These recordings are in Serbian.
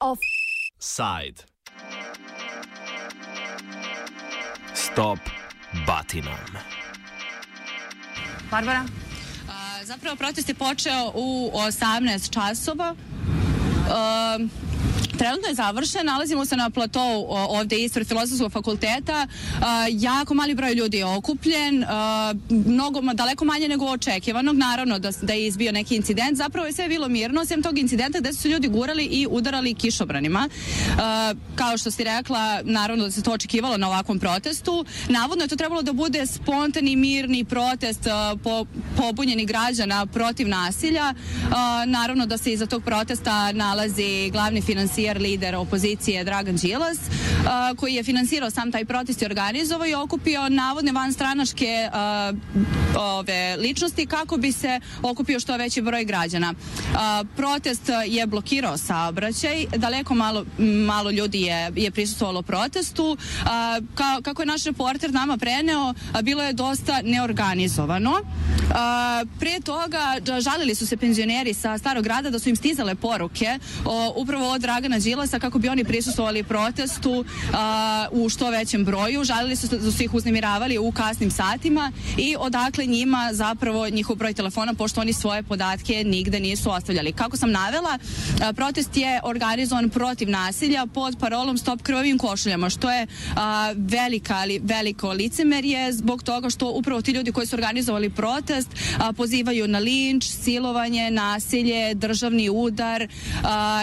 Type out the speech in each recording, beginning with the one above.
Offside. Stop batinom. Barbara? A, Zapravo protest je počeo u 18 časova. Um, Trenutno je završen, nalazimo se na platou ovde ispred Filozofskog fakulteta. Jako mali broj ljudi je okupljen, mnogo, daleko manje nego očekivanog. Naravno da, da je izbio neki incident. Zapravo je sve bilo mirno, sem tog incidenta gde su ljudi gurali i udarali kišobranima. Kao što si rekla, naravno da se to očekivalo na ovakvom protestu. Navodno je to trebalo da bude spontani, mirni protest po, pobunjenih građana protiv nasilja. Naravno da se iza tog protesta nalazi glavni finansijer, lider opozicije Dragan Đilas, a, koji je finansirao sam taj protest i organizovao i okupio navodne vanstranačke a, ove ličnosti kako bi se okupio što veći broj građana. A, protest je blokirao saobraćaj, daleko malo, malo ljudi je, je prisustvovalo protestu. A, ka, kako je naš reporter nama preneo, bilo je dosta neorganizovano. Pre toga žalili su se penzioneri sa starog grada da su im stizale poruke upravo od Dragana Đilasa kako bi oni prisustvovali protestu u što većem broju. Žalili su da su ih uznemiravali u kasnim satima i odakle njima zapravo njihov broj telefona pošto oni svoje podatke nigde nisu ostavljali. Kako sam navela, protest je organizovan protiv nasilja pod parolom Stop krvavim košuljama, što je velika, ali veliko licemerje zbog toga što upravo ti ljudi koji su organizovali protest pozivaju na linč, silovanje, nasilje, državni udar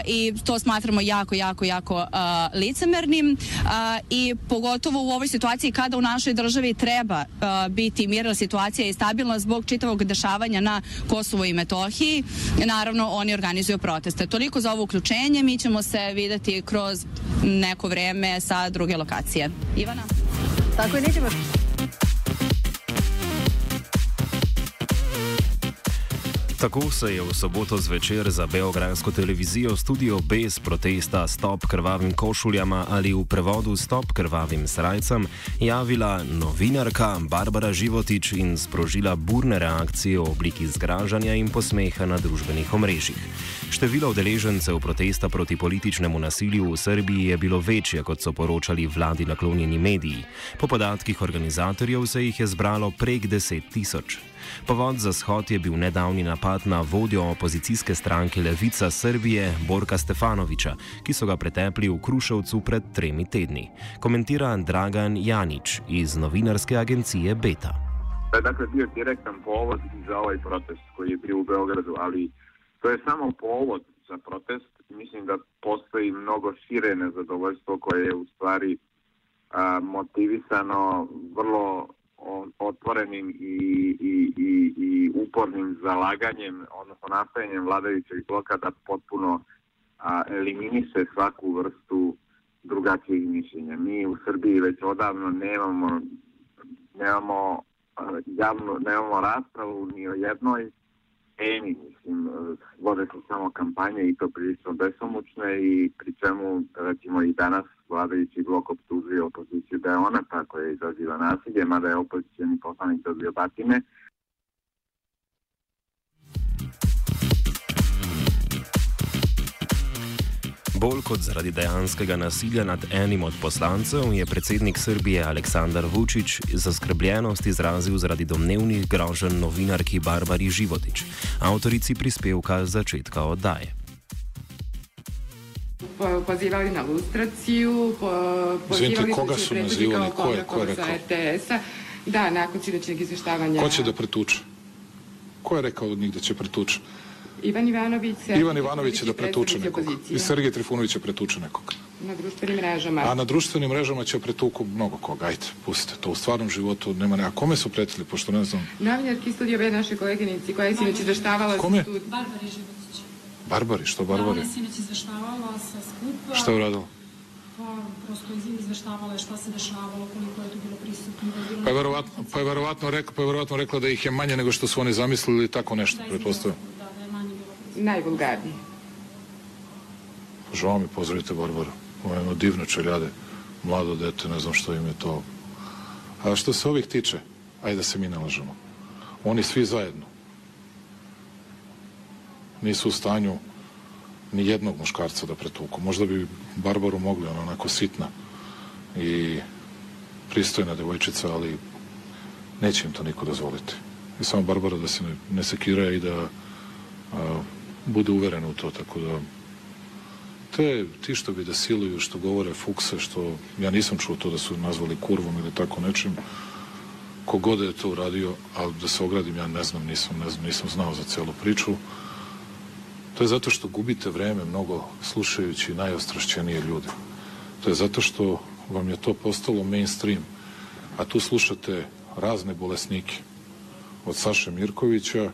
i to smatramo jako, jako, jako a, licemernim a, i pogotovo u ovoj situaciji kada u našoj državi treba a, biti mirna situacija i stabilna zbog čitavog dešavanja na Kosovo i Metohiji. Naravno, oni organizuju proteste. Toliko za ovo uključenje, mi ćemo se videti kroz neko vreme sa druge lokacije. Ivana? Tako je, nećemo... Tako se je v soboto zvečer za beograjsko televizijo studio bez protesta Stop krvavim košuljama ali v prevodu Stop krvavim srajcam javila novinarka Barbara Životič in sprožila burne reakcije v obliki zgražanja in posmeha na družbenih omrežjih. Število udeležencev protesta proti političnemu nasilju v Srbiji je bilo večje, kot so poročali vladi naklonjeni mediji. Po podatkih organizatorjev se jih je zbralo prek 10 tisoč. Povod za shod je bil nedavni napad na vodjo opozicijske stranke Levica Srbije Borka Stefanoviča, ki so ga pretepli v Kruševcu pred tremi tedni. Komentira Dragan Janič iz novinarske agencije Beta. To je dakle bio direktan povod za ovaj protest koji je bio u Beogradu, ali to je samo povod za protest. Mislim da postoji mnogo šire nezadovoljstvo koje je u stvari a, motivisano vrlo otvorenim i, i, i, i upornim zalaganjem, odnosno nastojanjem vladajućeg bloka da potpuno a, eliminiše svaku vrstu drugačijeg mišljenja. Mi u Srbiji već odavno nemamo nemamo a, javnu, nemamo raspravu ni o jednoj temi, mislim, vode se samo kampanje i to prilično besomučne i pri čemu, recimo i danas, vladajući blok optužuje opoziciju da je ona ta koja izaziva nasilje, mada je opozicijani poslanik dobio batine. Bolj kot zaradi dejanskega nasilja nad enim od poslancev je predsednik Srbije Aleksandar Vučić zaskrbljenost izrazil zaradi domnevnih groženj novinarki Barbari Životič, avtorici prispevka z začetka oddaje. po- pozivali na lustraciju, po, pozivali koga su nazivali? Ko je- ko je sa rekao? RTS-a. Da, nakon sinoćnjeg izveštavanja. Ko će da pretuče? Ko je rekao od njih da će pretuče? Ivan Ivanović. Ivan Ivanović će da pretuče nekog. opozicije I Sergej Trifunović će pretuče nekog. Na društvenim mrežama. A na društvenim mrežama će pretuku mnogo koga. Ajde, pustite to. U stvarnom životu nema ne. A kome su pretili, pošto ne znam. Novinarki studija B naše koleginici koja je sinoć izveštavala Kome? stud- Barbari Životić. Barbari, što Barbari? ona je sinoć izveštavala sa skupa. Šta je uradila? Pa, prosto iz- izveštavala je šta se dešavalo, koliko je tu bilo prisutno. je Pa je verovatno, pa je verovatno, rekla, pa je verovatno rekla da ih je manje nego što su oni zamislili ili tako nešto, Da, pretpostavljam. Da, da je manje najvulgarniji. Žao mi, pozdravite Barbaru. Ovo je jedno divno čeljade, mlado dete, ne znam što im je to. A što se ovih tiče, ajde da se mi nalažemo. Oni svi zajedno nisu u stanju ni jednog muškarca da pretuku. Možda bi Barbaru mogli, ona onako sitna i pristojna devojčica, ali neće im to niko dozvoliti. I samo Barbara da se ne, ne sekira i da a, bude uverena u to, tako da te, ti što bi da siluju, što govore fukse, što ja nisam čuo to da su nazvali kurvom ili tako nečim, kogod je to uradio, ali da se ogradim, ja ne znam, nisam, ne znam, nisam znao za celu priču. To je zato što gubite vreme mnogo slušajući najostrašćenije ljude. To je zato što vam je to postalo mainstream, a tu slušate razne bolesnike, od Saše Mirkovića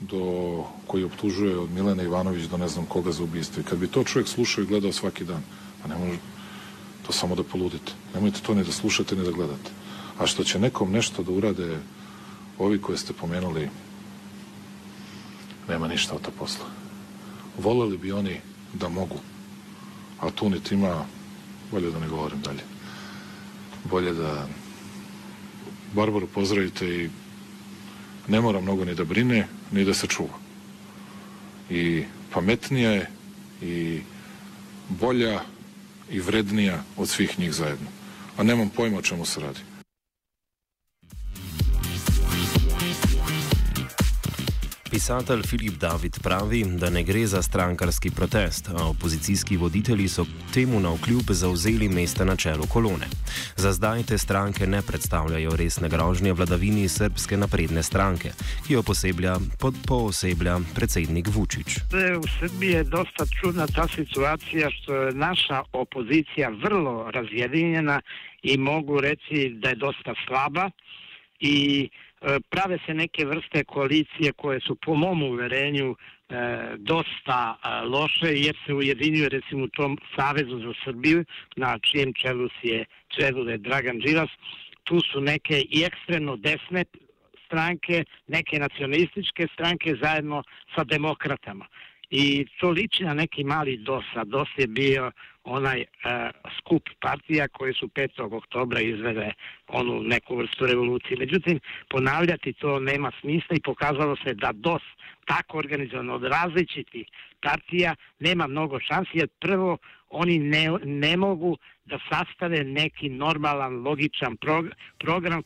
do koji optužuje od Milene Ivanović do ne znam koga za ubistvo. I kad bi to čovjek slušao i gledao svaki dan, a ne može to samo da poludite. Nemojte to ni da slušate ni da gledate. A što će nekom nešto da urade ovi koje ste pomenuli, nema ništa od to posla. Voleli bi oni da mogu, a tu niti ima, bolje da ne govorim dalje. Bolje da Barbaru pozdravite i ne mora mnogo ni da brine, ni da se čuva. I pametnija je i bolja i vrednija od svih njih zajedno. A nemam pojma o čemu se radi. Pisatelj Filip David pravi, da ne gre za strankarski protest, a opozicijski voditelji so temu na vkljub zauzeli mesta na čelu kolone. Za zdaj te stranke ne predstavljajo resne grožnje vladavini srpske napredne stranke, ki jo poseblja, pod, pooseblja predsednik Vučić. U Srbiji je dosta čudna ta situacija što je naša opozicija vrlo razjedinjena i mogu reći da je dosta slaba i prave se neke vrste koalicije koje su po mom uverenju e, dosta e, loše jer se ujedinjuje recimo u tom Savezu za Srbiju na čijem čelu je čelu je Dragan Đilas. Tu su neke i ekstremno desne stranke, neke nacionalističke stranke zajedno sa demokratama. I to liči na neki mali DOS, a je bio onaj uh, skup partija koje su 5. oktobra izvele onu neku vrstu revolucije. Međutim, ponavljati to nema smisla i pokazalo se da DOS tako organizovan od različitih partija nema mnogo šansi, jer prvo oni ne, ne mogu da sastave neki normalan, logičan prog program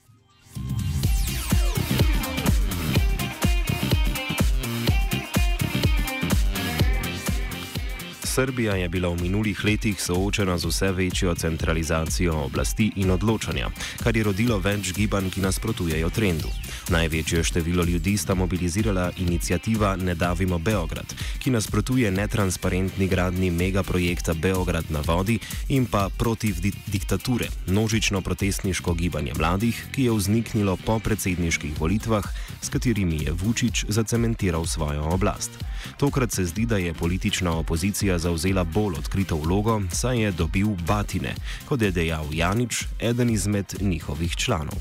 Srbija je bila v minulih letih soočena z vse večjo centralizacijo oblasti in odločanja, kar je rodilo več gibanj, ki nasprotujejo trendu. Največje število ljudi sta mobilizirala inicijativa Ne davimo Beograd, ki nasprotuje netransparentni gradni megaprojekta Beograd na vodi in pa protiv di diktature, množično protestniško gibanje mladih, ki je vzniknilo po predsedniških volitvah, s katerimi je Vučić zacementiral svojo oblast. Tokrat se zdi, da je politična opozicija zauzela bolj odkrito vlogo, saj je dobil batine, kot je dejal Janič, eden izmed njihovih članov.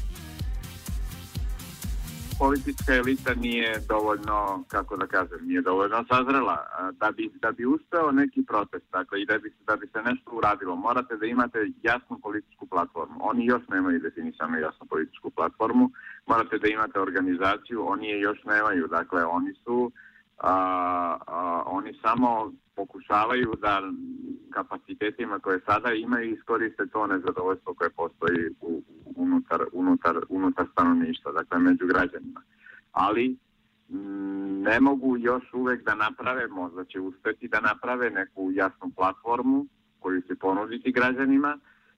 Politička elita nije dovoljno, kako da kažem, nije dovoljno sazrela. Da bi, da bi uspeo neki protest, dakle, i da bi, da bi se nešto uradilo, morate da imate jasnu političku platformu. Oni još nemaju definisanu jasnu političku platformu. Morate da imate organizaciju, oni je još nemaju. Dakle, oni su a, a, oni samo pokušavaju da kapacitetima koje sada imaju iskoriste to nezadovoljstvo koje postoji u, unutar, unutar, unutar stanovništva, dakle među građanima. Ali ne mogu još uvek da naprave, možda će uspeti da naprave neku jasnu platformu koju će ponuditi građanima,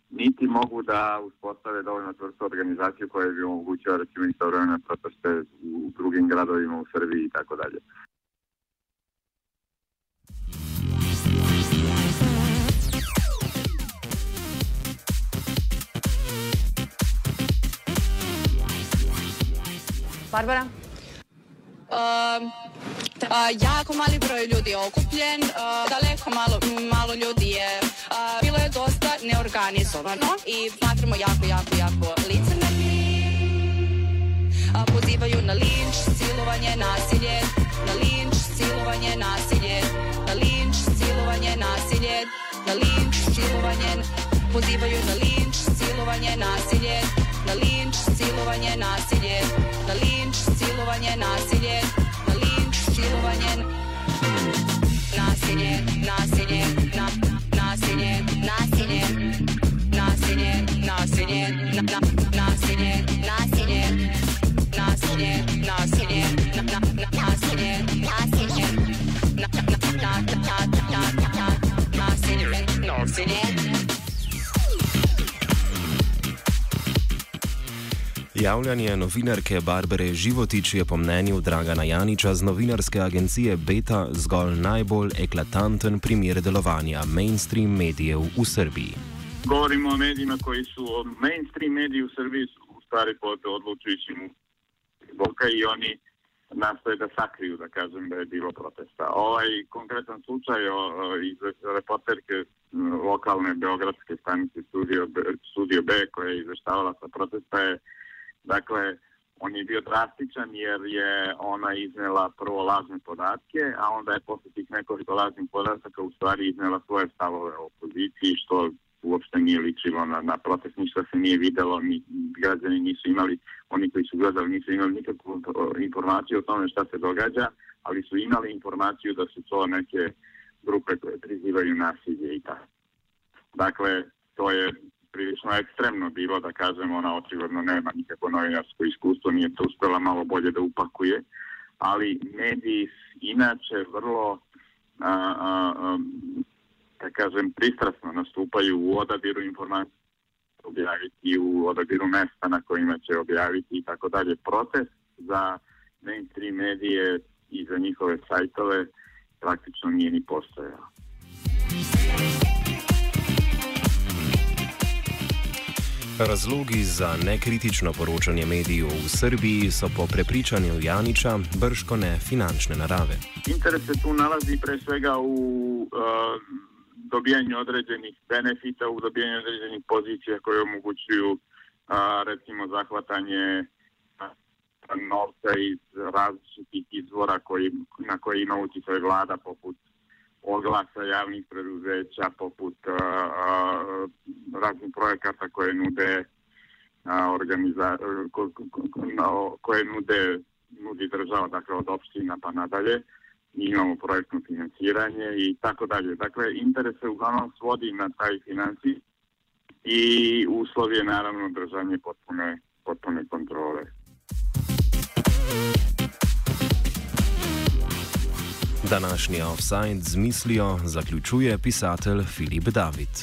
niti mogu da uspostave dovoljno tvrstu organizaciju koja bi omogućila recimo istovremene proteste u drugim gradovima u Srbiji i tako dalje. Barbara? Uh, jako mali broj ljudi je okupljen, uh, daleko malo, malo ljudi je, uh, bilo je dosta neorganizovano i smatramo jako, jako, jako licemerni. Uh, pozivaju na linč, silovanje, nasilje, na linč, silovanje, nasilje, na linč, silovanje, nasilje, na linč, silovanje, pozivaju na linč, silovanje, nasilje, na linč, silovanje, nasilje, na linč, silovanje, nasilje, na linč, silovanje, nasilje, nasilje, na, nasilje, nasilje, nasilje, nasilje, na, na, nasilje, nasilje, nasilje, nasilje, na, na, na, nasilje, nasilje, na, na, na, na, na, na, na, na, nasilje, nasilje. Javljanje novinarke Barbare Životič je po mnenju Dragana Janiča z novinarske agencije Beta zgolj najbolj eklatanten primer delovanja mainstream medijev v Srbiji. Govorimo o medijima koji su mainstream mediji u Srbiji su u stvari pod odlučujućim boka i oni nastoje da sakriju, da kažem, da je bilo protesta. Ovaj konkretan slučaj o, o, iz reporterke lokalne beogradske stanice Studio B, Studio B koja je izveštavala sa protesta je Dakle, on je bio drastičan jer je ona iznela prvo lažne podatke, a onda je posle tih nekoliko lažnih podataka u stvari iznela svoje stavove o opoziciji, što uopšte nije ličilo na, na protest, ništa se nije videlo, ni, građani nisu imali, oni koji su gledali nisu imali nikakvu informaciju o tome šta se događa, ali su imali informaciju da su to neke grupe koje prizivaju nasilje i tako. Dakle, to je prilično ekstremno bilo, da kažem, ona očigledno nema nikakvo novinarsko iskustvo, nije to uspela malo bolje da upakuje, ali mediji inače vrlo, a, a, a, da kažem, pristrasno nastupaju u odabiru informacija objaviti u odabiru mesta na kojima će objaviti i tako dalje. Protest za mainstream medije i za njihove sajtove praktično nije ni postojao. Razlogi za nekritično poročanje medijev v Srbiji so po prepričanju Janiča brškone finančne narave. Interes se tu nalazi pre svega u uh, dobijanju određenih benefita, u dobijanju određenih pozicija koje omogućuju uh, recimo zahvatanje novca iz različitih izvora koji, na koje ima uticaj vlada poput oglasa javnih preduzeća poput a, a, raznih projekata koje nude a, organiza, ko, ko, ko, koje nude nudi država, dakle od opština pa nadalje. Mi imamo projektno financiranje i tako dalje. Dakle, interes se uglavnom svodi na taj financij i uslov je naravno držanje potpune, potpune kontrole. Današnji offside z mislijo zaključuje pisatelj Filip David.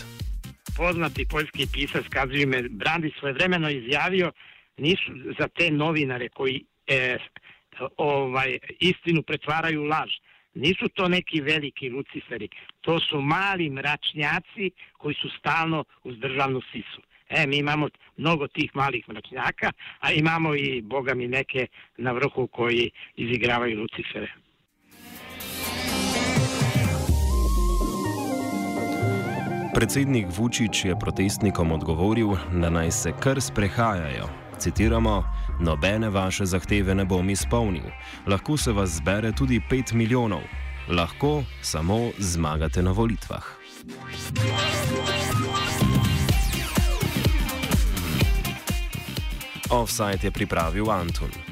Poznati poljski pisac Kazimir Brandi svojevremeno izjavio nisu za te novinare koji e, ovaj istinu pretvaraju laž. Nisu to neki veliki luciferi, to su mali mračnjaci koji su stalno uz državnu sisu. E, mi imamo mnogo tih malih mračnjaka, a imamo i, boga mi, neke na vrhu koji izigravaju lucifere. Predsednik Vučić je protestnikom odgovoril, da naj se kar sprehajajo. Citiramo: Nobene vaše zahteve ne bom izpolnil. Lahko se vas zbere tudi 5 milijonov. Lahko samo zmagate na volitvah. Offside je pripravil Antun.